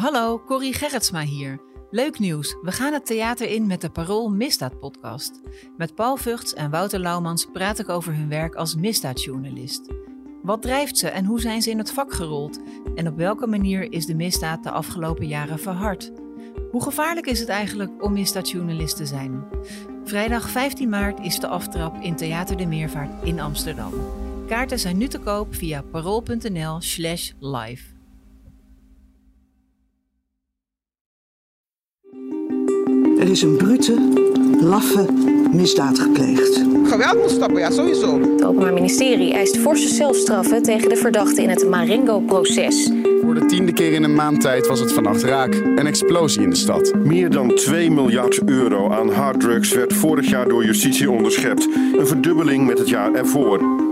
Hallo, Corrie Gerritsma hier. Leuk nieuws, we gaan het theater in met de Parool Misdaad podcast. Met Paul Vugts en Wouter Laumans praat ik over hun werk als misdaadjournalist. Wat drijft ze en hoe zijn ze in het vak gerold? En op welke manier is de misdaad de afgelopen jaren verhard? Hoe gevaarlijk is het eigenlijk om misdaadjournalist te zijn? Vrijdag 15 maart is de aftrap in Theater de Meervaart in Amsterdam. Kaarten zijn nu te koop via parool.nl/slash live. Er is een brute, laffe misdaad gepleegd. Geweld moet stoppen, ja, sowieso. Het Openbaar Ministerie eist forse celstraffen tegen de verdachten in het Marengo-proces. Voor de tiende keer in een maand tijd was het vannacht raak. Een explosie in de stad. Meer dan 2 miljard euro aan harddrugs werd vorig jaar door justitie onderschept. Een verdubbeling met het jaar ervoor.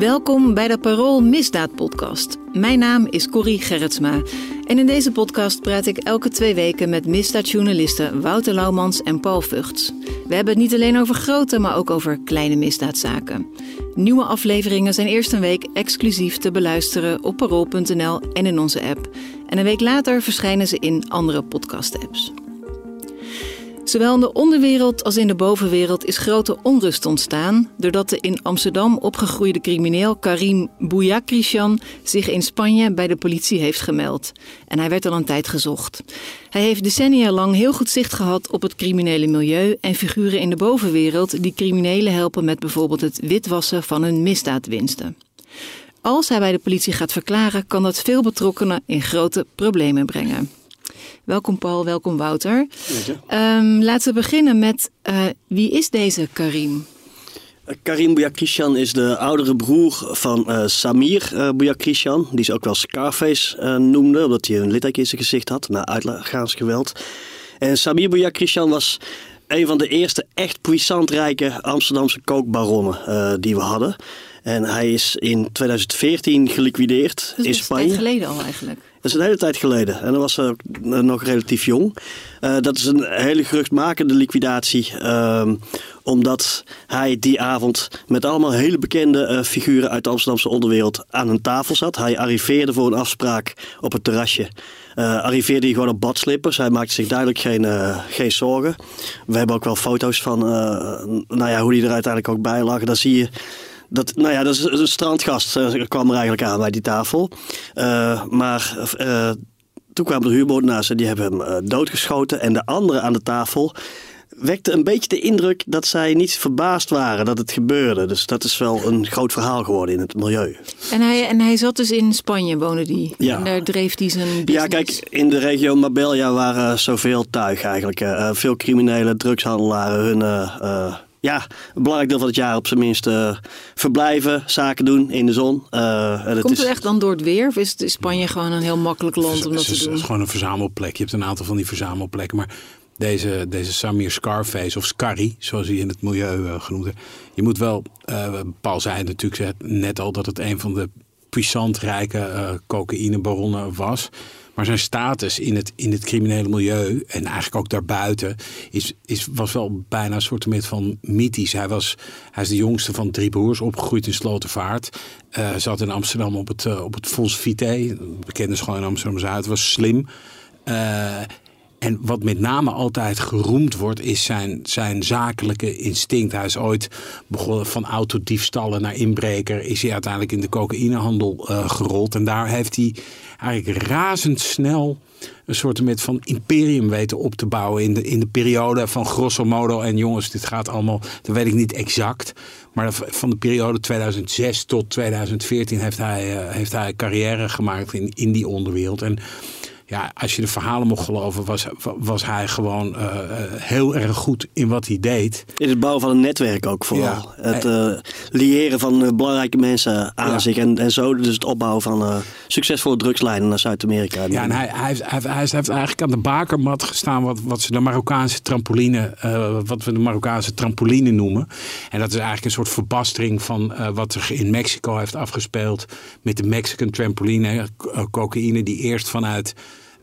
Welkom bij de Parool Misdaad Podcast. Mijn naam is Corrie Gerritsma. En in deze podcast praat ik elke twee weken met misdaadjournalisten Wouter Laumans en Paul Vugts. We hebben het niet alleen over grote, maar ook over kleine misdaadzaken. Nieuwe afleveringen zijn eerst een week exclusief te beluisteren op parool.nl en in onze app. En een week later verschijnen ze in andere podcast-apps. Zowel in de onderwereld als in de bovenwereld is grote onrust ontstaan doordat de in Amsterdam opgegroeide crimineel Karim Bouyakrishan zich in Spanje bij de politie heeft gemeld. En hij werd al een tijd gezocht. Hij heeft decennia lang heel goed zicht gehad op het criminele milieu en figuren in de bovenwereld die criminelen helpen met bijvoorbeeld het witwassen van hun misdaadwinsten. Als hij bij de politie gaat verklaren, kan dat veel betrokkenen in grote problemen brengen. Welkom Paul, welkom Wouter. Um, laten we beginnen met uh, wie is deze Karim? Karim Bouyakrishan is de oudere broer van uh, Samir uh, Bouyakrishan, die ze ook wel Scarface uh, noemde, omdat hij een litteken in zijn gezicht had na uitgaansgeweld. En Samir Bouyakrishan was een van de eerste echt puissant rijke Amsterdamse kookbaronnen die we hadden. En hij is in 2014 geliquideerd dus in Spanje. Dat is geleden al eigenlijk. Dat is een hele tijd geleden. En dan was ze nog relatief jong. Uh, dat is een hele geruchtmakende liquidatie. Uh, omdat hij die avond met allemaal hele bekende uh, figuren uit de Amsterdamse onderwereld aan een tafel zat. Hij arriveerde voor een afspraak op het terrasje. Arriveerde hij gewoon op badslippers. Hij maakte zich duidelijk geen, geen zorgen. We hebben ook wel foto's van nou ja, hoe hij er uiteindelijk ook bij lag. Daar zie je dat, nou ja, dat is een strandgast uh, kwam er eigenlijk aan bij die tafel. Uh, maar uh, toen kwamen de en die hebben hem doodgeschoten. En de anderen aan de tafel wekte een beetje de indruk dat zij niet verbaasd waren dat het gebeurde. Dus dat is wel een groot verhaal geworden in het milieu. En hij, en hij zat dus in Spanje, woonde die. Ja. En daar dreef hij zijn business. Ja, kijk, in de regio Marbella waren zoveel tuig eigenlijk. Veel criminelen, drugshandelaren, hun... Ja, een belangrijk deel van het jaar op zijn minst uh, verblijven, zaken doen in de zon. Uh, Komt het is... echt dan door het weer? Of is Spanje gewoon een heel makkelijk land om dat te doen? Het is gewoon een verzamelplek. Je hebt een aantal van die verzamelplekken. Maar deze, deze Samir Scarface, of Scary, zoals hij in het milieu uh, genoemd heeft. Je moet wel, Paul zei natuurlijk net al dat het een van de puissant rijke cocaïnebaronnen was. Maar zijn status in het, in het criminele milieu en eigenlijk ook daarbuiten is, is, was wel bijna een soort van mythisch. Hij, was, hij is de jongste van drie broers, opgegroeid in Slotervaart. Uh, zat in Amsterdam op het, uh, op het Fons Vitae, bekende school in Amsterdam-Zuid. Was slim. Uh, en wat met name altijd geroemd wordt, is zijn, zijn zakelijke instinct. Hij is ooit begonnen van autodiefstallen naar inbreker. Is hij uiteindelijk in de cocaïnehandel uh, gerold. En daar heeft hij eigenlijk razendsnel een soort van imperium weten op te bouwen. In de, in de periode van grosso modo. En jongens, dit gaat allemaal, dat weet ik niet exact. Maar van de periode 2006 tot 2014 heeft hij, uh, heeft hij carrière gemaakt in, in die onderwereld. En ja, als je de verhalen mocht geloven, was, was hij gewoon uh, heel erg goed in wat hij deed. In het bouwen van een netwerk ook vooral. Ja. Het uh, liëren van belangrijke mensen aan ja. zich. En, en zo dus het opbouwen van succesvolle drugslijnen naar Zuid-Amerika. Ja, en hij, hij, heeft, hij, hij, heeft eigenlijk aan de bakermat gestaan wat, wat ze de Marokkaanse trampoline, wat we de Marokkaanse trampoline noemen. En dat is eigenlijk een soort verbastering van wat zich in Mexico heeft afgespeeld met de Mexican trampoline. cocaïne die eerst vanuit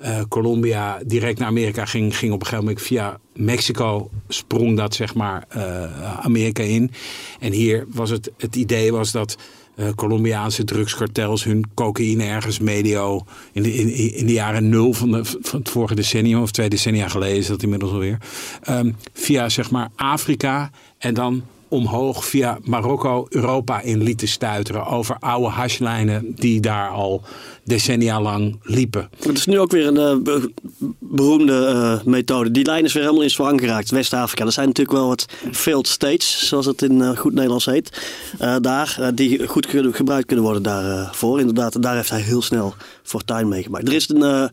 uh, Colombia direct naar Amerika ging, ging op een gegeven moment via Mexico sprong dat zeg maar uh, Amerika in. En hier was het, het idee was dat eh, Colombiaanse drugskartels hun cocaïne ergens medio in de, in, in de jaren nul van, de, van het vorige decennium of twee decennia geleden is dat inmiddels alweer. Ehm, via zeg maar Afrika en dan omhoog via Marokko Europa in lieten stuiteren over oude hashlijnen die daar al decennia lang liepen. Het is nu ook weer een eh, be- beroemde eh, methode. Die lijn is weer helemaal in zwang geraakt. West-Afrika. Er zijn natuurlijk wel wat failed states, zoals het in eh, goed Nederlands heet. daar, die goed ge- gebruikt kunnen worden daarvoor. Inderdaad, daar heeft hij heel snel fortuin mee gemaakt. Er is een,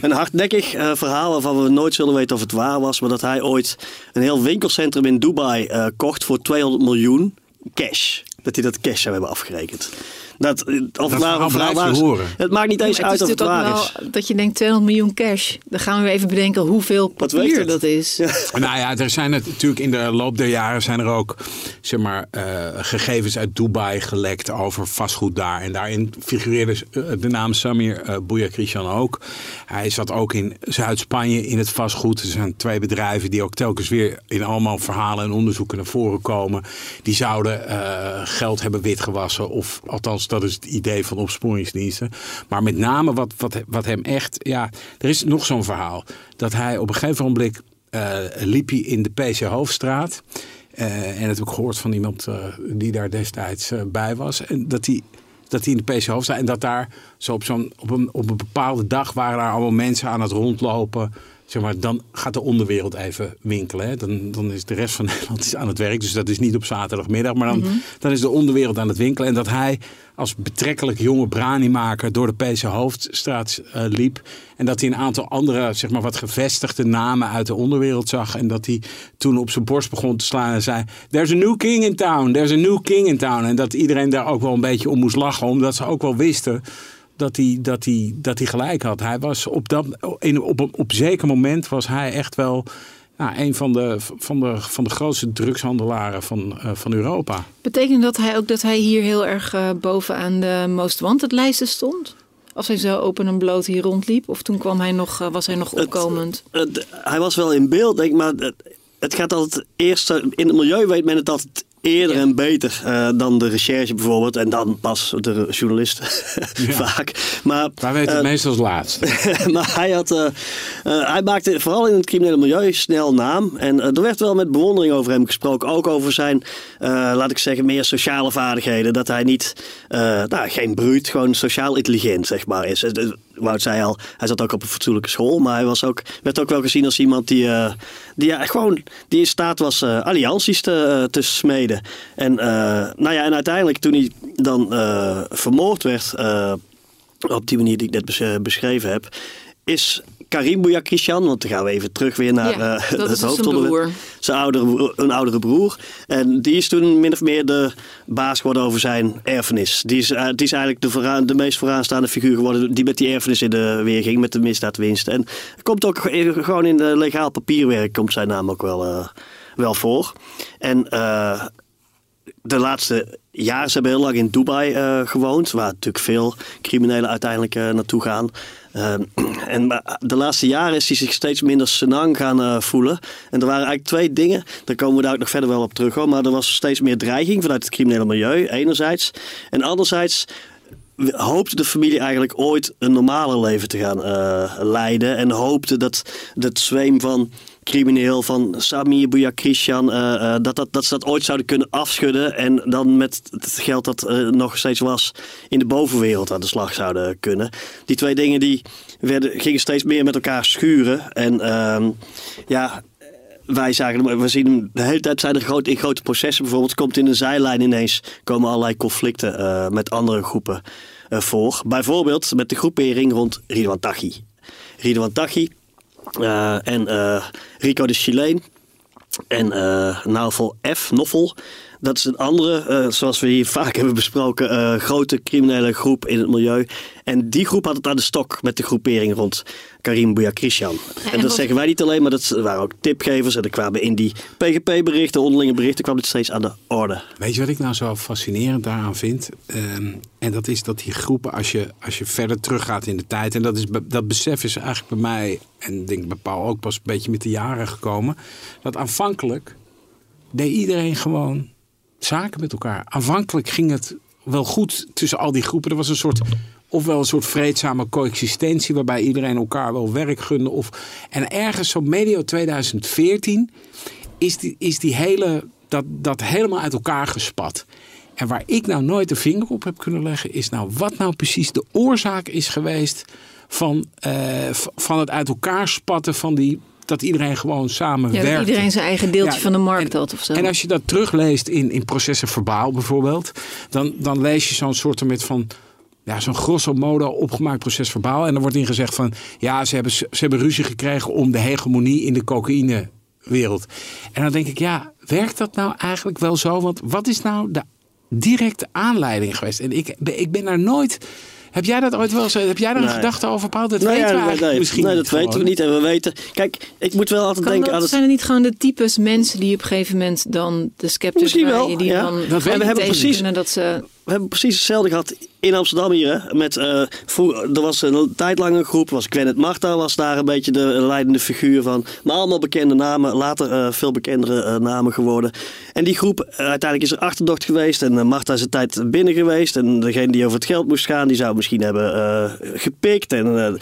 een hardnekkig verhaal waarvan we nooit zullen weten of het waar was. Maar dat hij ooit een heel winkelcentrum in Dubai kocht voor 200 miljoen cash. Dat hij dat cash zou hebben afgerekend. Dat, eh, of het waar- is-. Het maakt niet eens Maar uit of het waar is. wel dat je denkt 200 miljoen cash. Dan gaan we even bedenken hoeveel papier dat is. Nou ja, er zijn het, natuurlijk in de loop der jaren zijn er ook zeg maar, eh, gegevens uit Dubai gelekt over vastgoed daar. En daarin figureerde eh, de naam Samir uh, Bouyakrishan ook. Hij zat ook in Zuid-Spanje in het vastgoed. Er zijn twee bedrijven die ook telkens weer in allemaal verhalen en onderzoeken naar voren komen. Die zouden eh, geld hebben witgewassen. Of althans, dat is het idee van opsporingsdiensten. Maar met name wat, wat, wat hem echt... Ja, er is nog zo'n verhaal. Dat hij op een gegeven moment eh, liep hij in de PC Hoofdstraat. Eh, en dat heb ik gehoord van iemand eh, die daar destijds bij was. En dat hij, dat hij in de PC Hoofdstraat... En dat daar zo op, zo'n, op, een, op een bepaalde dag waren daar allemaal mensen aan het rondlopen... Zeg maar, dan gaat de onderwereld even winkelen. Hè. Dan, dan is de rest van Nederland is aan het werk. Dus dat is niet op zaterdagmiddag. Maar dan, dan is de onderwereld aan het winkelen. En dat hij als betrekkelijk jonge branimaker door de PC Hoofdstraat eh, liep. En dat hij een aantal andere, zeg maar wat gevestigde namen uit de onderwereld zag. En dat hij toen op zijn borst begon te slaan en zei... There's a new king in town, there's a new king in town. En dat iedereen daar ook wel een beetje om moest lachen. Omdat ze ook wel wisten dat hij, dat hij, dat hij gelijk had. Hij was op, dat, in, op, op, op zeker moment was hij echt wel... Nou, een van de, van, de, van de grootste drugshandelaren van, uh, van Europa. Betekent dat hij ook dat hij hier heel erg uh, bovenaan de most wanted lijsten stond? Als hij zo open en bloot hier rondliep? Of toen kwam hij nog, uh, was hij nog opkomend? Het, het, hij was wel in beeld, denk ik, maar het, het gaat altijd eerst... In het milieu weet men het altijd eerder ja. en beter uh, dan de recherche bijvoorbeeld. En dan pas de journalist ja. vaak. Maar, Wij weten het uh, meestal als laatste. maar hij, had, uh, hij maakte vooral in het criminele milieu snel naam. En er werd wel met bewondering over hem gesproken. Ook over zijn, laat ik zeggen, meer sociale vaardigheden. Dat hij niet, nou, geen bruut, gewoon sociaal intelligent zeg maar is. Wout zei al, hij zat ook op een fatsoenlijke school. Maar hij was ook, werd ook wel gezien als iemand die, uh, die ja, gewoon die in staat was uh, allianties te, uh, te smeden. En, nou ja, en uiteindelijk toen hij dan vermoord werd, op die manier die ik net bes beschreven heb, is Karim Bouyakrishan, want dan gaan we even terug weer naar ja, uh, dat het is hoofdonderwerp. Zijn oudere, een oudere broer. En die is toen min of meer de baas geworden over zijn erfenis. Die is, uh, die is eigenlijk de, vooraan, de meest vooraanstaande figuur geworden die met die erfenis in de weer ging, met de misdaadwinst. En komt ook gewoon in de legaal papierwerk komt zijn naam ook wel, uh, wel voor. En de laatste jaren, ze hebben heel lang in Dubai uh, gewoond, waar natuurlijk veel criminelen uiteindelijk uh, naartoe gaan. Uh, en de laatste jaren is hij zich steeds minder senang gaan voelen. En er waren eigenlijk twee dingen, daar komen we daar ook nog verder wel op terug. Hoor. Maar er was steeds meer dreiging vanuit het criminele milieu, enerzijds. En anderzijds hoopte de familie eigenlijk ooit een normale leven te gaan leiden. En hoopte dat het zweem van crimineel van Samir Bouyakrishan, uh, uh, dat, dat, dat ze dat ooit zouden kunnen afschudden. En dan met het geld dat uh, nog steeds was in de bovenwereld aan de slag zouden kunnen. Die twee dingen die werden, gingen steeds meer met elkaar schuren. En ja, wij zagen, we zien hem de hele tijd zijn er in grote processen. Bijvoorbeeld komt in een zijlijn ineens komen allerlei conflicten met andere groepen voor. Bijvoorbeeld met de groepering rond Ridwan Taghi. Ridwan Taghi en Rico de Chileen en Naufel F. Noffel. Dat is een andere, zoals we hier vaak hebben besproken, grote criminele groep in het milieu. En die groep had het aan de stok met de groepering rond Karim Bouyakrishan. Ja, en, en dat wat... zeggen wij niet alleen, maar dat waren ook tipgevers. En er kwamen in die PGP-berichten, onderlinge berichten, kwam dit steeds aan de orde. Weet je wat ik nou zo fascinerend daaraan vind? Um, en dat is dat die groepen, als je, als je verder teruggaat in de tijd... en dat, is, dat besef is eigenlijk bij mij, en ik denk bij Paul ook pas een beetje met de jaren gekomen... dat aanvankelijk deed iedereen gewoon zaken met elkaar. Aanvankelijk ging het wel goed tussen al die groepen. Er was een soort, ofwel een soort vreedzame coexistentie waarbij iedereen elkaar wel werk gunde. Of, en ergens zo medio 2014 is die, is die hele, dat, dat helemaal uit elkaar gespat. En waar ik nou nooit de vinger op heb kunnen leggen, is nou wat nou precies de oorzaak is geweest van, eh, van het uit elkaar spatten van die. Dat iedereen gewoon samen Ja, dat werkt. iedereen zijn eigen deeltje Ja, van de markt en- had of zo. En als je dat terugleest in, in processen verbaal bijvoorbeeld, dan, dan lees je zo'n soort met van. Ja, zo'n grosso modo opgemaakt proces verbaal. En er wordt in gezegd van. Ja, ze hebben, ze hebben ruzie gekregen om de hegemonie in de cocaïnewereld. En dan denk ik, ja, werkt dat nou eigenlijk wel zo? Want wat is nou de directe aanleiding geweest? En ik, ik ben daar nooit. Heb jij dat ooit wel eens? Heb jij daar een Nee. gedachte over, Paul? Dat Nou weten ja, we nee, eigenlijk nee, misschien nee, dat weten we niet. En we weten. Kijk, ik moet wel altijd Kan denken dat, aan het. zijn er niet gewoon de types mensen die op een gegeven moment dan de sceptisch Misschien wel, draaien, die ja. dan Dat we hebben precies- dat ze... We hebben precies hetzelfde gehad in Amsterdam hier. Met, vroeg- er was een tijd lang een groep, was Gwennet Marta was daar een beetje de leidende figuur van. Maar allemaal bekende namen, later eh, veel bekendere eh, namen geworden. En die groep, uiteindelijk is er achterdocht geweest en Marta is een tijd binnen geweest. En degene die over het geld moest gaan, die zou misschien hebben gepikt. En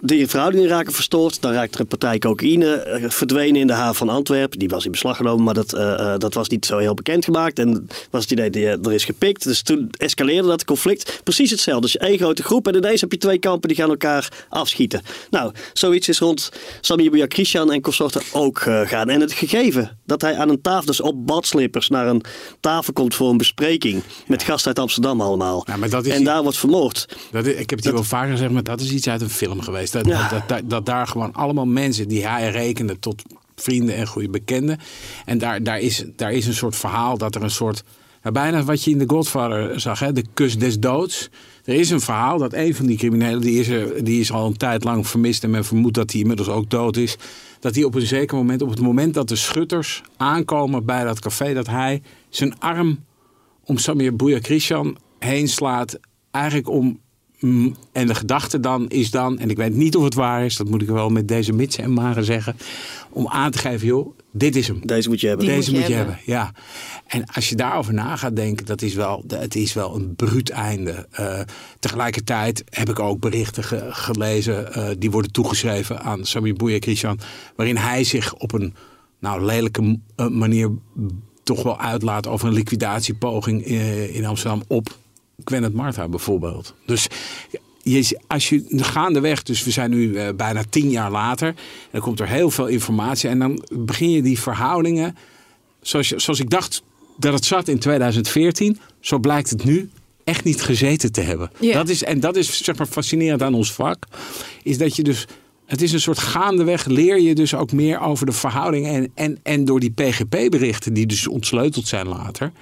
die verhoudingen raken verstoord. Dan raakt er een partij cocaïne eh, verdwenen in de haven van Antwerpen. Die was in beslag genomen, maar dat, eh, eh, dat was niet zo heel bekend gemaakt. En was het idee, die, eh, er is gepikt. Dus toen escaleerde dat conflict. Precies hetzelfde. Dus één grote groep en ineens heb je twee kampen die gaan elkaar afschieten. Nou, zoiets is rond Samir Bouya Christian en consorten ook eh, gaan. En het gegeven dat hij aan een tafel, dus op badslippers, naar een tafel komt voor een bespreking. Met gasten uit Amsterdam allemaal. Ja, maar dat is en daar wordt vermoord. Dat, is- ik heb het hier wel vaker gezegd, maar dat is iets uit een film geweest. Dat, Ja. dat, dat, dat daar gewoon allemaal mensen die hij rekende tot vrienden en goede bekenden. En daar, daar, is, daar is een soort verhaal dat er een soort. ja, bijna wat je in The Godfather zag, hè, de kus des doods. Er is een verhaal dat een van die criminelen, die is, er, die is al een tijd lang vermist en men vermoedt dat hij inmiddels ook dood is. Dat hij op een zeker moment, op het moment dat de schutters aankomen bij dat café, dat hij zijn arm om Samir Bouya Christian heen slaat. Eigenlijk om. Mm, En de gedachte dan is dan, en ik weet niet of het waar is, dat moet ik wel met deze mitsen en maren zeggen. Om aan te geven, joh, dit is hem. Deze moet je hebben. Die Deze moet moet je je hebben. hebben. ja. En als je daarover na gaat denken, dat is wel, het is wel een bruut einde. Eh, tegelijkertijd heb ik ook berichten ge- gelezen, eh, die worden toegeschreven aan Sami Bouya Christian, waarin hij zich op een nou, lelijke eh, manier toch wel uitlaat over een liquidatiepoging eh, in Amsterdam op Gwennet Martha bijvoorbeeld. Dus je, als je gaandeweg, dus we zijn nu eh, bijna tien jaar later, en dan komt er heel veel informatie en dan begin je die verhoudingen, zoals, je- zoals ik dacht dat het zat in 2014, zo blijkt het nu echt niet gezeten te hebben. Dat is, en dat is zeg maar fascinerend aan ons vak, is dat je dus het is een soort gaandeweg leer je dus ook meer over de verhoudingen. En, en, en door die PGP-berichten, die dus ontsleuteld zijn later,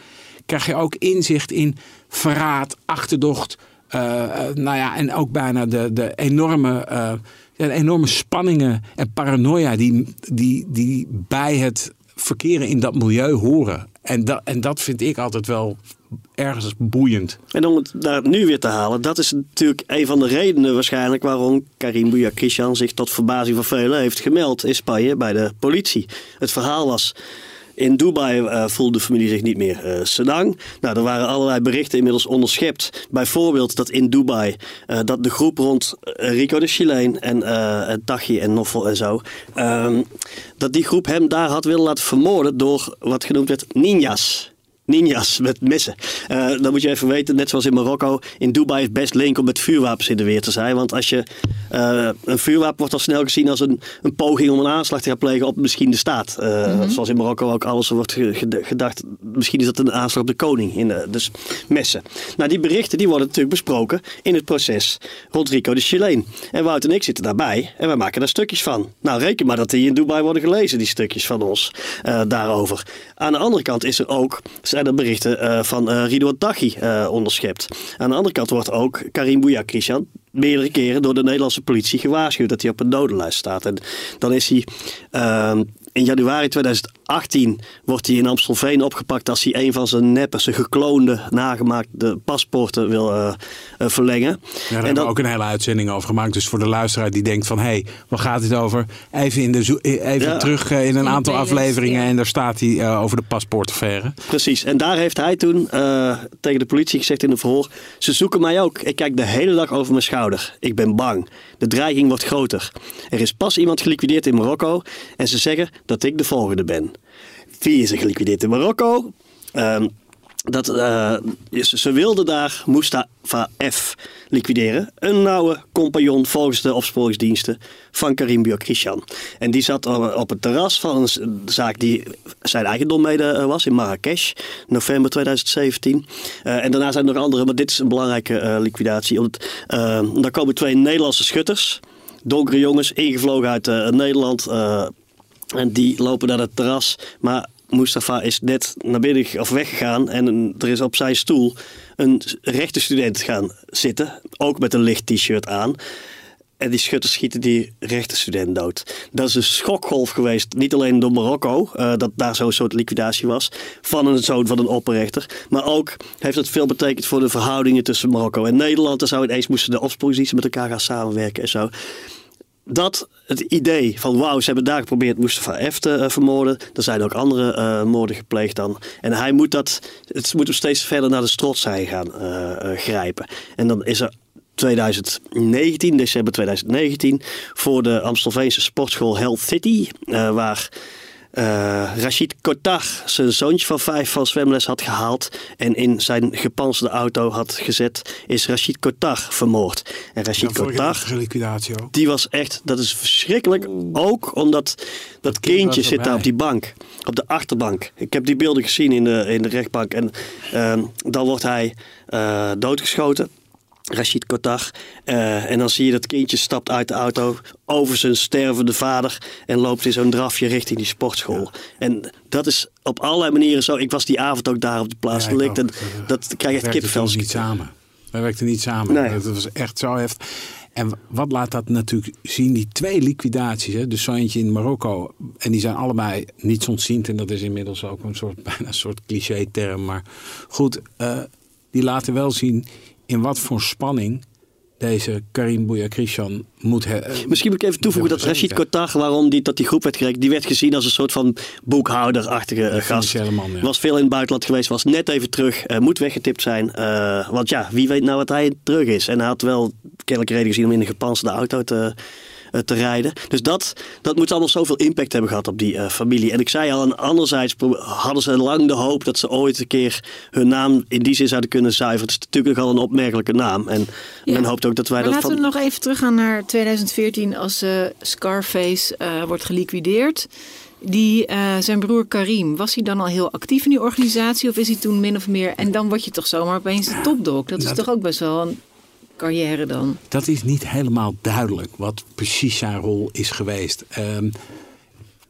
krijg je ook inzicht in verraad, achterdocht. eh, eh, nou ja, en ook bijna de, de, enorme, eh, de enorme spanningen en paranoia die, die, die bij het verkeren in dat milieu horen. En dat, en dat vind ik altijd wel ergens boeiend. En om het daar nu weer te halen, dat is natuurlijk een van de redenen waarschijnlijk waarom Karim Bouya zich tot verbazing van velen heeft gemeld in Spanje bij de politie. Het verhaal was. In Dubai eh, voelde de familie zich niet meer eh senang. Nou, er waren allerlei berichten inmiddels onderschept. Bijvoorbeeld dat in Dubai eh, dat de groep rond Rico de Chileen en uh, Tachi en Noffel en zo, ehm, dat die groep hem daar had willen laten vermoorden door wat genoemd werd ninjas. Ninjas met messen. Uh, dan moet je even weten, net zoals in Marokko, in Dubai is best link om met vuurwapens in de weer te zijn. Want als je uh, een vuurwapen wordt al snel gezien als een, een poging om een aanslag te gaan plegen op misschien de staat. Uh, mm -hmm. Zoals in Marokko ook alles wordt gedacht, misschien is dat een aanslag op de koning. In de, dus messen. Nou, die berichten die worden natuurlijk besproken in het proces rond Rico de Chileen. En Wout en ik zitten daarbij en wij maken daar stukjes van. Nou, reken maar dat die in Dubai worden gelezen, die stukjes van ons daarover. Aan de andere kant is er ook er berichten uh, van uh, Rido Taghi uh, onderschept. Aan de andere kant wordt ook Karim Bouya Christian meerdere keren door de Nederlandse politie gewaarschuwd dat hij op een dodenlijst staat. En dan is hij in januari 2018 wordt hij in Amstelveen opgepakt als hij een van zijn neppe, zijn gekloonde, nagemaakte paspoorten wil uh, uh, verlengen. Ja, daar en hebben we ook een hele uitzending over gemaakt. Dus voor de luisteraar die denkt van, hé, hey, waar gaat dit over? Even, in de even ja. terug in een aantal afleveringen en daar staat hij over de paspoortaffaire. Precies, en daar heeft hij toen tegen de politie gezegd in een verhoor, ze zoeken mij ook. Ik kijk de hele dag over mijn schouder. Ik ben bang. De dreiging wordt groter. Er is pas iemand geliquideerd in Marokko en ze zeggen dat ik de volgende ben. Wie is er geliquideerd in Marokko? Um, dat, uh, ze wilden daar Mustafa F. liquideren. Een nauwe compagnon volgens de opsporingsdiensten van Karim Biokrishan. En die zat op het terras van een zaak die zijn eigendom mede eh, was in Marrakesh, november 2017. Uh, en daarna zijn er nog andere, maar dit is een belangrijke liquidatie. Omdat, daar komen twee Nederlandse schutters, donkere jongens, ingevlogen uit Nederland. En die lopen naar het terras. Maar Mustafa is net naar binnen of weggegaan en er is op zijn stoel een rechte student gaan zitten, ook met een licht t-shirt aan. En die schutters schieten die rechte student dood. Dat is een schokgolf geweest, niet alleen door Marokko, uh, dat daar zo'n soort liquidatie was, van een zoon van een opperrechter. Maar ook heeft het veel betekend voor de verhoudingen tussen Marokko en Nederland. Dan zou het eens moesten de opsporingsdiensten met elkaar gaan samenwerken en zo dat het idee van wauw, ze hebben daar geprobeerd Mustafa F te uh, vermoorden. Er zijn ook andere uh, moorden gepleegd dan. En hij moet dat, het moet hem steeds verder naar de strotzij gaan uh, grijpen. En dan is er 2019, december 2019, voor de Amstelveense sportschool Health City, waar uh, Rashid Kotar zijn zoontje van vijf van zwemles had gehaald en in zijn gepanzerde auto had gezet, is Rashid Kotar vermoord. En Rashid Kotar, die was echt, dat is verschrikkelijk, ook omdat dat, dat kindje zit daar op die bank, op de achterbank. Ik heb die beelden gezien in de, in de rechtbank en uh, dan wordt hij uh, doodgeschoten. Rashid Kotar. Uh, en dan zie je dat kindje stapt uit de auto over zijn stervende vader en loopt in zo'n drafje richting die sportschool. En dat is op allerlei manieren zo. Ik was die avond ook daar op de plaats. Ja, en dat krijg je echt kippenvel. niet samen. Wij werkten niet samen. Nee. Dat was echt zo heftig. En wat laat dat natuurlijk zien? Die twee liquidaties. Hè? Dus zo eentje in Marokko. En die zijn allebei niet ontziend. En dat is inmiddels ook een soort, bijna een soort cliché term. Maar goed, uh, die laten wel zien in wat voor spanning deze Karim Bouya-Christian moet hebben. Misschien moet ik even toevoegen dat Rashid Kotar, waarom die tot die groep werd gerekend, die werd gezien als een soort van boekhouderachtige uh, gast. Man, ja. Was veel in het buitenland geweest, was net even terug, uh, moet weggetipt zijn. Uh, want ja, wie weet nou wat hij terug is. En hij had wel kennelijk reden gezien om in een gepanzerde auto te eh, te rijden. Dus dat, dat moet allemaal zoveel impact hebben gehad op die uh, familie. En ik zei al, en anderzijds hadden ze lang de hoop dat ze ooit een keer hun naam in die zin zouden kunnen zuiveren. Het is natuurlijk nogal een opmerkelijke naam. En ja. men hoopt ook dat wij maar dat laten van... we nog even teruggaan naar 2014 als uh, Scarface wordt geliquideerd. Die, zijn broer Karim, was hij dan al heel actief in die organisatie of is hij toen min of meer... En dan word je toch zomaar opeens de topdog. Dat is toch ook best wel een carrière dan? Dat is niet helemaal duidelijk wat precies zijn rol is geweest. Um,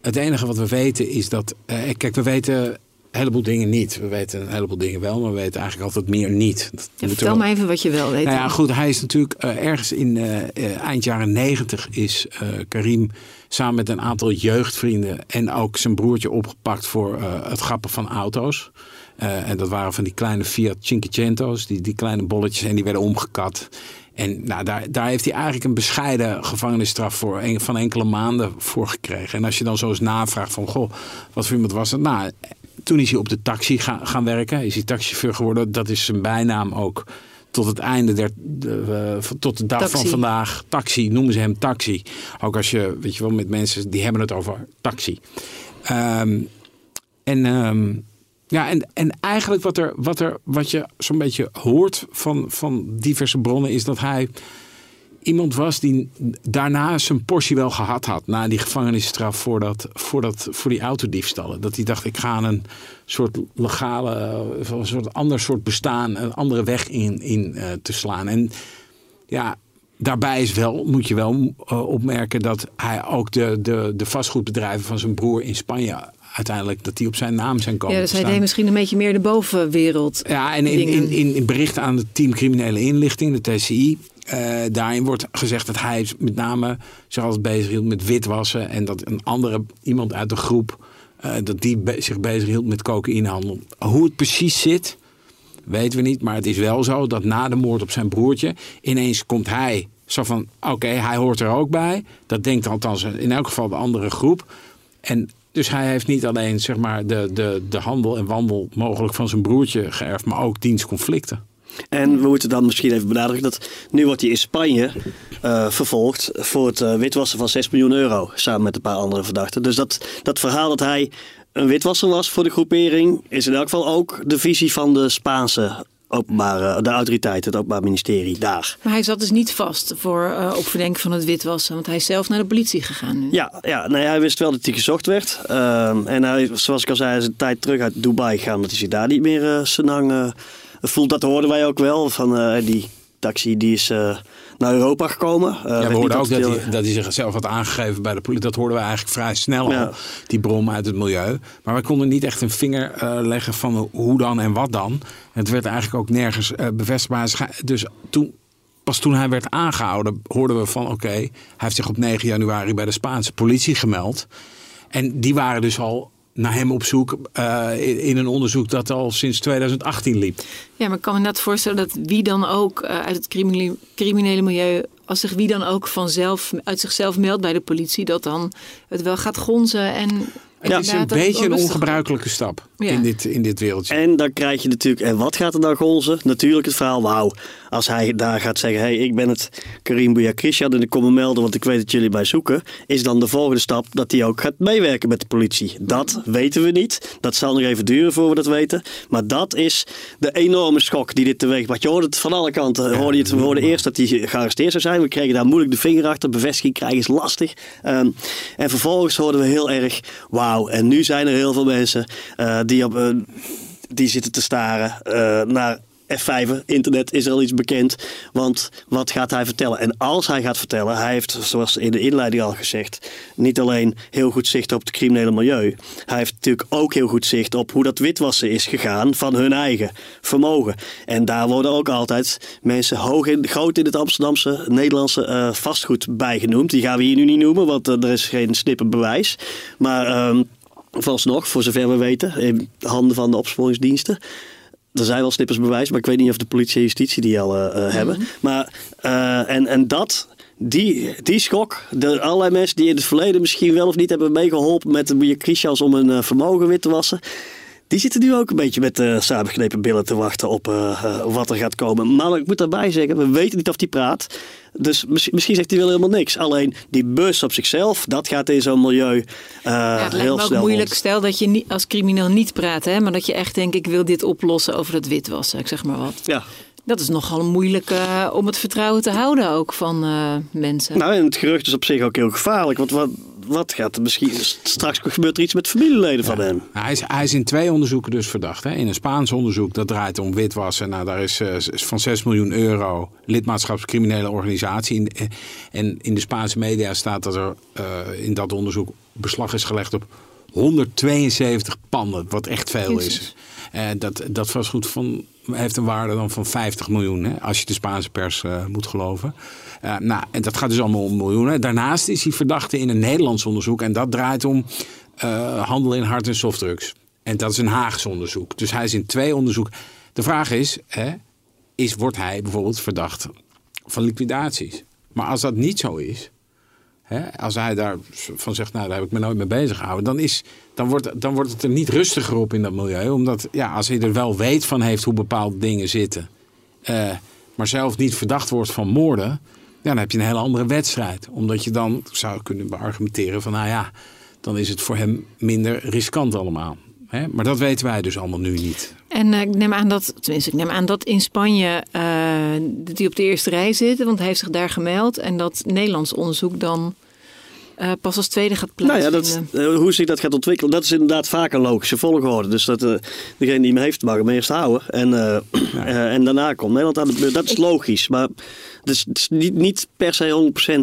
het enige wat we weten is dat. Uh, kijk, we weten een heleboel dingen niet. We weten een heleboel dingen wel, maar we weten eigenlijk altijd meer niet. Ja, vertel me even wat je wel weet. Nou ja, goed, hij is natuurlijk uh, ergens in uh, eind jaren negentig is Karim samen met een aantal jeugdvrienden en ook zijn broertje opgepakt voor het grappen van auto's. Uh, en dat waren van die kleine Fiat Cinquecento's, die, die kleine bolletjes en die werden omgekat. En nou, daar, daar heeft hij eigenlijk een bescheiden gevangenisstraf voor een, van enkele maanden voor gekregen. En als je dan zo eens navraagt van, goh, wat voor iemand was dat? Nou, toen is hij op de taxi gaan, gaan werken. Is hij taxichauffeur geworden. Dat is zijn bijnaam ook tot het einde der, de, uh, tot de dag taxi. van vandaag. Taxi, noemen ze hem taxi. Ook als je, weet je wel, met mensen die hebben het over taxi. Um, en um, ja, en, en eigenlijk wat, er, wat, er, wat je zo'n beetje hoort van, van diverse bronnen is dat hij iemand was die daarna zijn portie wel gehad had. Na die gevangenisstraf voor, dat, voor, dat, voor die autodiefstallen. Dat hij dacht, ik ga een soort legale, een soort ander soort bestaan, een andere weg in, in uh, te slaan. En ja, daarbij is wel, moet je wel uh, opmerken dat hij ook de, de, de vastgoedbedrijven van zijn broer in Spanje uiteindelijk dat die op zijn naam zijn komen. Ja, dus hij deed misschien een beetje meer de bovenwereld. Ja, en in, in, in, in bericht aan het team criminele inlichting, de TCI, uh, eh, daarin wordt gezegd dat hij met name zich altijd bezig hield met witwassen. En dat een andere iemand uit de groep eh, dat die be- zich bezighield met cocaïnehandel. Hoe het precies zit, weten we niet. Maar het is wel zo dat na de moord op zijn broertje... ineens komt hij zo van, oké, hij hoort er ook bij. Dat denkt althans in elk geval de andere groep. En dus hij heeft niet alleen zeg maar, de, de, de handel en wandel mogelijk van zijn broertje geërfd... maar ook dienstconflicten. En we moeten dan misschien even benadrukken dat nu wordt hij in Spanje eh, vervolgd voor het eh, witwassen van 6 miljoen euro. Samen met een paar andere verdachten. Dus dat, dat verhaal dat hij een witwasser was voor de groepering is in elk geval ook de visie van de Spaanse openbare, de autoriteit, het openbaar ministerie daar. Maar hij zat dus niet vast voor eh, op verdenking van het witwassen. Want hij is zelf naar de politie gegaan nu. Ja, ja nee, hij wist wel dat hij gezocht werd. Ehm, en hij, zoals ik al zei, hij is een tijd terug uit Dubai gegaan. Omdat hij zich daar niet meer eh senang eh, voelt. Dat hoorden wij ook wel. Van eh, die taxi die is eh, naar Europa gekomen. Eh, Ja, we hoorden ook dat hij, dat hij zichzelf had aangegeven bij de politie. Dat hoorden we eigenlijk vrij snel Ja. al, die brom uit het milieu. Maar we konden niet echt een vinger eh, leggen van hoe dan en wat dan. Het werd eigenlijk ook nergens schij- Dus toen, pas toen hij werd aangehouden, hoorden we van oké, hij heeft zich op 9 januari bij de Spaanse politie gemeld. En die waren dus al naar hem op zoek eh, in, een onderzoek dat al sinds 2018 liep. Ja, maar ik kan me net voorstellen dat wie dan ook eh, uit het criminele, criminele milieu, als zich wie dan ook vanzelf uit zichzelf meldt bij de politie, dat dan het wel gaat gonzen en Het is een beetje een ongebruikelijke stap Ja. in, dit, in dit wereldje. En dan krijg je natuurlijk, en wat gaat er dan gonzen? Natuurlijk het verhaal, wauw. Als hij daar gaat zeggen, hey, ik ben het Karim Bouyakrishad en ik kom me melden, want ik weet dat jullie mij zoeken. Is dan de volgende stap dat hij ook gaat meewerken met de politie. Dat weten we niet. Dat zal nog even duren voor we dat weten. Maar dat is de enorme schok die dit teweeg bracht. Je hoorde het van alle kanten. Hoorde je het, we hoorden eerst dat hij gearresteerd zou zijn. We kregen daar moeilijk de vinger achter. Bevestiging krijgen is lastig. Ehm, en vervolgens hoorden we heel erg, wauw. En nu zijn er heel veel mensen eh, die op... eh, die zitten te staren eh, naar F5. Internet is al iets bekend. Want wat gaat hij vertellen? En als hij gaat vertellen, hij heeft, zoals in de inleiding al gezegd, niet alleen heel goed zicht op het criminele milieu. Hij heeft natuurlijk ook heel goed zicht op hoe dat witwassen is gegaan van hun eigen vermogen. En daar worden ook altijd mensen hoog in, groot in het Amsterdamse, Nederlandse eh, vastgoed bij genoemd. Die gaan we hier nu niet noemen, want eh, er is geen snippen bewijs. Maar. ehm Vooralsnog, voor zover we weten, in handen van de opsporingsdiensten. Er zijn wel snippers bewijs, maar ik weet niet of de politie en justitie die al eh, eh, hebben. Maar, eh, en, en dat, die, die schok, de allerlei mensen die in het verleden misschien wel of niet hebben meegeholpen met de Christians om hun vermogen wit te wassen. Die zitten nu ook een beetje met uh, samengeknepen billen te wachten op uh, uh, wat er gaat komen. Maar ik moet daarbij zeggen, we weten niet of die praat. Dus misschien, misschien zegt hij wel helemaal niks. Alleen die bus op zichzelf, dat gaat in zo'n milieu uh, ja, het heel me ook snel moeilijk. rond. Stel dat je niet, als crimineel niet praat, hè, maar dat je echt denkt, ik wil dit oplossen over dat witwassen. Ik zeg maar wat. Ja. Dat is nogal moeilijk uh, om het vertrouwen te houden ook van uh, mensen. Nou, en het gerucht is op zich ook heel gevaarlijk. Want wat, wat gaat er misschien... Straks gebeurt er iets met familieleden ja. van hem. Hij is, hij is in twee onderzoeken dus verdacht. Hè? In een Spaans onderzoek, dat draait om witwassen. Nou, daar is uh, van 6 miljoen euro lidmaatschapscriminele organisatie. In, en in de Spaanse media staat dat er uh, in dat onderzoek beslag is gelegd op 172 panden. Wat echt veel Jezus. is. Uh, dat, dat vastgoed van, heeft een waarde dan van 50 miljoen. Hè, als je de Spaanse pers uh, moet geloven. Uh, nou, en dat gaat dus allemaal om miljoenen. Daarnaast is hij verdachte in een Nederlands onderzoek. En dat draait om handel in hard- en softdrugs. En dat is een Haags onderzoek. Dus hij is in twee onderzoeken. De vraag is, hè, is, wordt hij bijvoorbeeld verdacht van liquidaties? Maar als dat niet zo is... Als hij daarvan zegt, nou, daar heb ik me nooit mee bezig gehouden, dan, is, dan, wordt, dan wordt het er niet rustiger op in dat milieu. Omdat ja, als hij er wel weet van heeft hoe bepaalde dingen zitten, uh, maar zelf niet verdacht wordt van moorden, dan heb je een hele andere wedstrijd. Omdat je dan zou kunnen beargumenteren van, nou ja, dan is het voor hem minder riskant allemaal. Hè? Maar dat weten wij dus allemaal nu niet. En uh, ik neem aan dat, tenminste, ik neem aan dat in Spanje dat hij op de eerste rij zit, want hij heeft zich daar gemeld. En dat Nederlands onderzoek dan uh, pas als tweede gaat plaatsvinden. Nou ja, dat, hoe zich dat gaat ontwikkelen, dat is inderdaad vaak een logische volgorde. Dus dat degene die hem heeft, mag hem eerst houden. En, ja. en daarna komt Nederland aan de beurt. Dat is logisch. Maar het is, het is niet, niet, per se 100%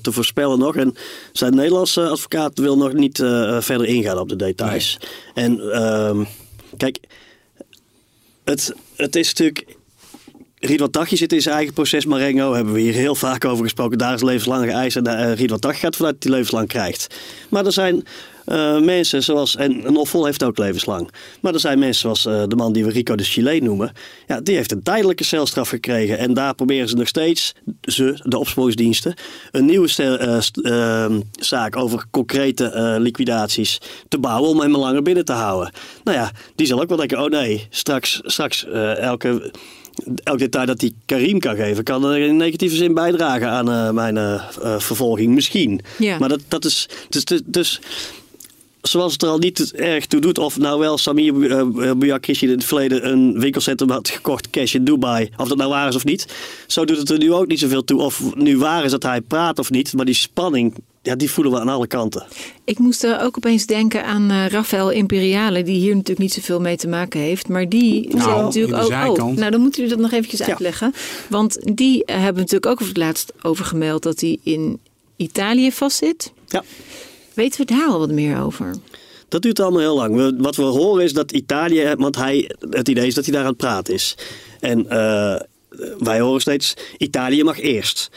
te voorspellen nog. En zijn Nederlandse advocaat wil nog niet verder ingaan op de details. Nee. En kijk, het, het is natuurlijk Ridwan Taghi zit in zijn eigen proces Marengo. Hebben we hier heel vaak over gesproken. Daar is levenslange eis. En uh, Ridwan Taghi gaat vanuit dat hij levenslang krijgt. Maar er zijn uh, mensen zoals, en een Offol heeft ook levenslang. Maar er zijn mensen zoals uh, de man die we Rico de Chile noemen. Ja, die heeft een tijdelijke celstraf gekregen. En daar proberen ze nog steeds, ze, de opsporingsdiensten, een nieuwe stel, uh, zaak over concrete liquidaties te bouwen om hem langer binnen te houden. Nou ja, die zal ook wel denken, oh nee, straks, straks elke elk detail dat hij Karim kan geven, kan er in negatieve zin bijdragen aan uh, mijn uh, vervolging. Misschien. Ja. Maar dat, dat is. Dus, dus, dus zoals het er al niet erg toe doet of nou wel Samir Bouyakishi in het verleden een winkelcentrum had gekocht cash in Dubai, of dat nou waar is of niet. Zo doet het er nu ook niet zoveel toe of nu waar is dat hij praat of niet. Maar die spanning, ja, die voelen we aan alle kanten. Ik moest er ook opeens denken aan uh, Rafael Imperiale, die hier natuurlijk niet zoveel mee te maken heeft. Maar die nou, zijn natuurlijk ook. Oh, nou, dan moeten jullie dat nog eventjes Ja. uitleggen. Want die eh, hebben natuurlijk ook over het laatst over gemeld dat hij in Italië vastzit. Ja. Weten we daar al wat meer over? Dat duurt allemaal heel lang. We- wat we horen is dat Italië, want hij, het idee is dat hij daar aan het praten is. En eh, wij horen steeds, Italië mag eerst.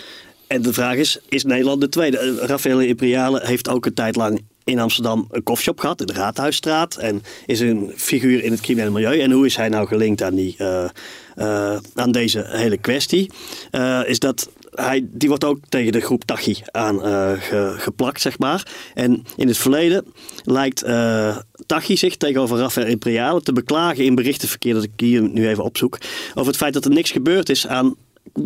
En de vraag is, is Nederland de tweede? Eh, Raffaele Imperiale heeft ook een tijd lang in Amsterdam een koffieshop gehad, in de Raadhuisstraat. En is een figuur in het criminele milieu. En hoe is hij nou gelinkt aan, die, eh, eh, aan deze hele kwestie? Is dat hij, die wordt ook tegen de groep Tachi aan ge- geplakt, zeg maar. En in het verleden lijkt eh Tachi zich tegenover Rafael Imperiale te beklagen in berichtenverkeer, dat ik hier nu even opzoek, over het feit dat er niks gebeurd is aan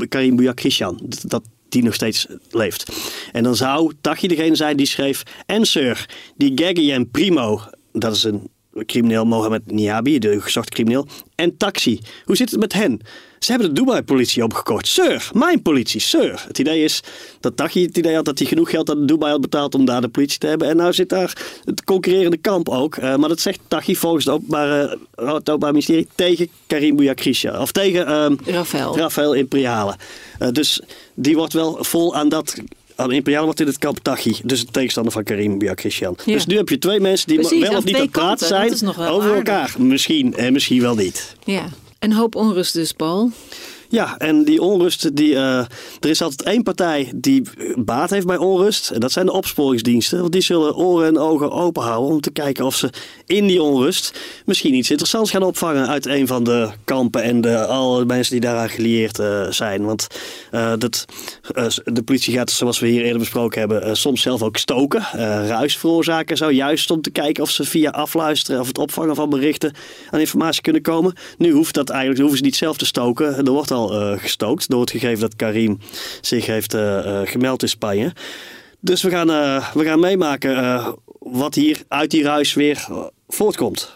Karim Bouyak-Christian. Dat, dat die nog steeds leeft. En dan zou Tachi degene zijn die schreef... En sir, die Gaggy en Primo, dat is een crimineel Mohamed Niabi, de gezochte crimineel, en Taxi. Hoe zit het met hen? Ze hebben de Dubai-politie opgekocht. Sir, mijn politie, sir. Het idee is dat Tachi het idee had dat hij genoeg geld aan Dubai had betaald om daar de politie te hebben. En nou zit daar het concurrerende kamp ook. Eh, maar dat zegt Tachi volgens het Openbare, het Openbaar Ministerie tegen Karim Bouyak-Christian. Of tegen ehm, Rafael. Rafael Imperiale. Eh, dus die wordt wel vol aan dat. Aan Imperiale wordt in het kamp Tachi. Dus de tegenstander van Karim Bouyak-Christian. Ja. Dus nu heb je twee mensen die Precies, wel of niet aan het praten zijn over aardig. elkaar. Misschien en misschien wel niet. Ja. Een hoop onrust dus, Paul. Ja, en die onrust, die, eh, er is altijd één partij die baat heeft bij onrust. En dat zijn de opsporingsdiensten. Want die zullen oren en ogen open houden om te kijken of ze in die onrust misschien iets interessants gaan opvangen uit een van de kampen en de, alle mensen die daaraan gelieerd eh, zijn. Want eh, dat, de politie gaat, zoals we hier eerder besproken hebben, soms zelf ook stoken, ruis veroorzaken. Zo juist om te kijken of ze via afluisteren of het opvangen van berichten aan informatie kunnen komen. Nu hoeft dat eigenlijk, hoeven ze niet zelf te stoken. Er wordt al eh, gestookt door het gegeven dat Karim zich heeft eh, eh, gemeld in Spanje. Dus we gaan, eh, we gaan meemaken eh, wat hier uit die ruis weer voortkomt.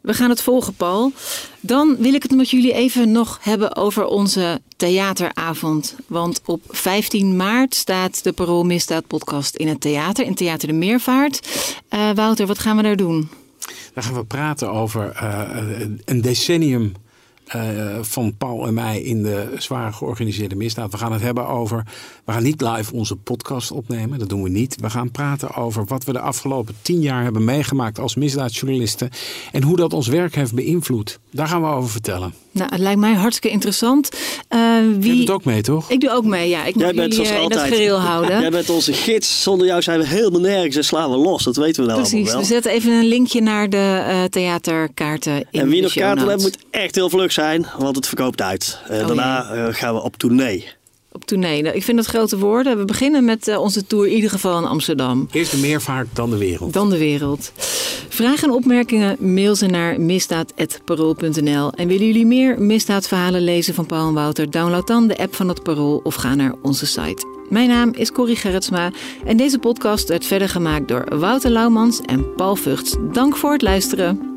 We gaan het volgen, Paul. Dan wil ik het met jullie even nog hebben over onze theateravond. Want op 15 maart staat de Parool Misdaad podcast in het theater, in Theater de Meervaart. Eh, Wouter, wat gaan we daar doen? Daar gaan we praten over eh, een decennium eh, van Paul en mij in de zwaar georganiseerde misdaad. We gaan het hebben over. We gaan niet live onze podcast opnemen, dat doen we niet. We gaan praten over wat we de afgelopen tien jaar hebben meegemaakt als misdaadjournalisten. En hoe dat ons werk heeft beïnvloed. Daar gaan we over vertellen. Nou, het lijkt mij hartstikke interessant. Eh, Je wie... doet ook mee, toch? Ik doe ook mee, ja. Ik moet Jij bent jullie zoals eh, in altijd. gereel houden. Jij bent onze gids. Zonder jou zijn we helemaal nergens en slaan we los. Dat weten we nou Precies, allemaal we wel. zetten even een linkje naar de eh, theaterkaarten in En wie de nog kaarten heeft, moet echt heel vlug zijn, want het verkoopt uit. Eh, Oh, daarna eh, gaan we op tournee. Tournee. Nou, Ik vind dat grote woorden. We beginnen met eh, onze tour in ieder geval in Amsterdam. Eerst de meervaart, dan de wereld. Dan de wereld. Vragen en opmerkingen mail ze naar misdaad.parool.nl. En willen jullie meer misdaadverhalen lezen van Paul en Wouter? Download dan de app van het Parool of ga naar onze site. Mijn naam is Corrie Gerritsma en deze podcast werd verder gemaakt door Wouter Laumans en Paul Vugts. Dank voor het luisteren.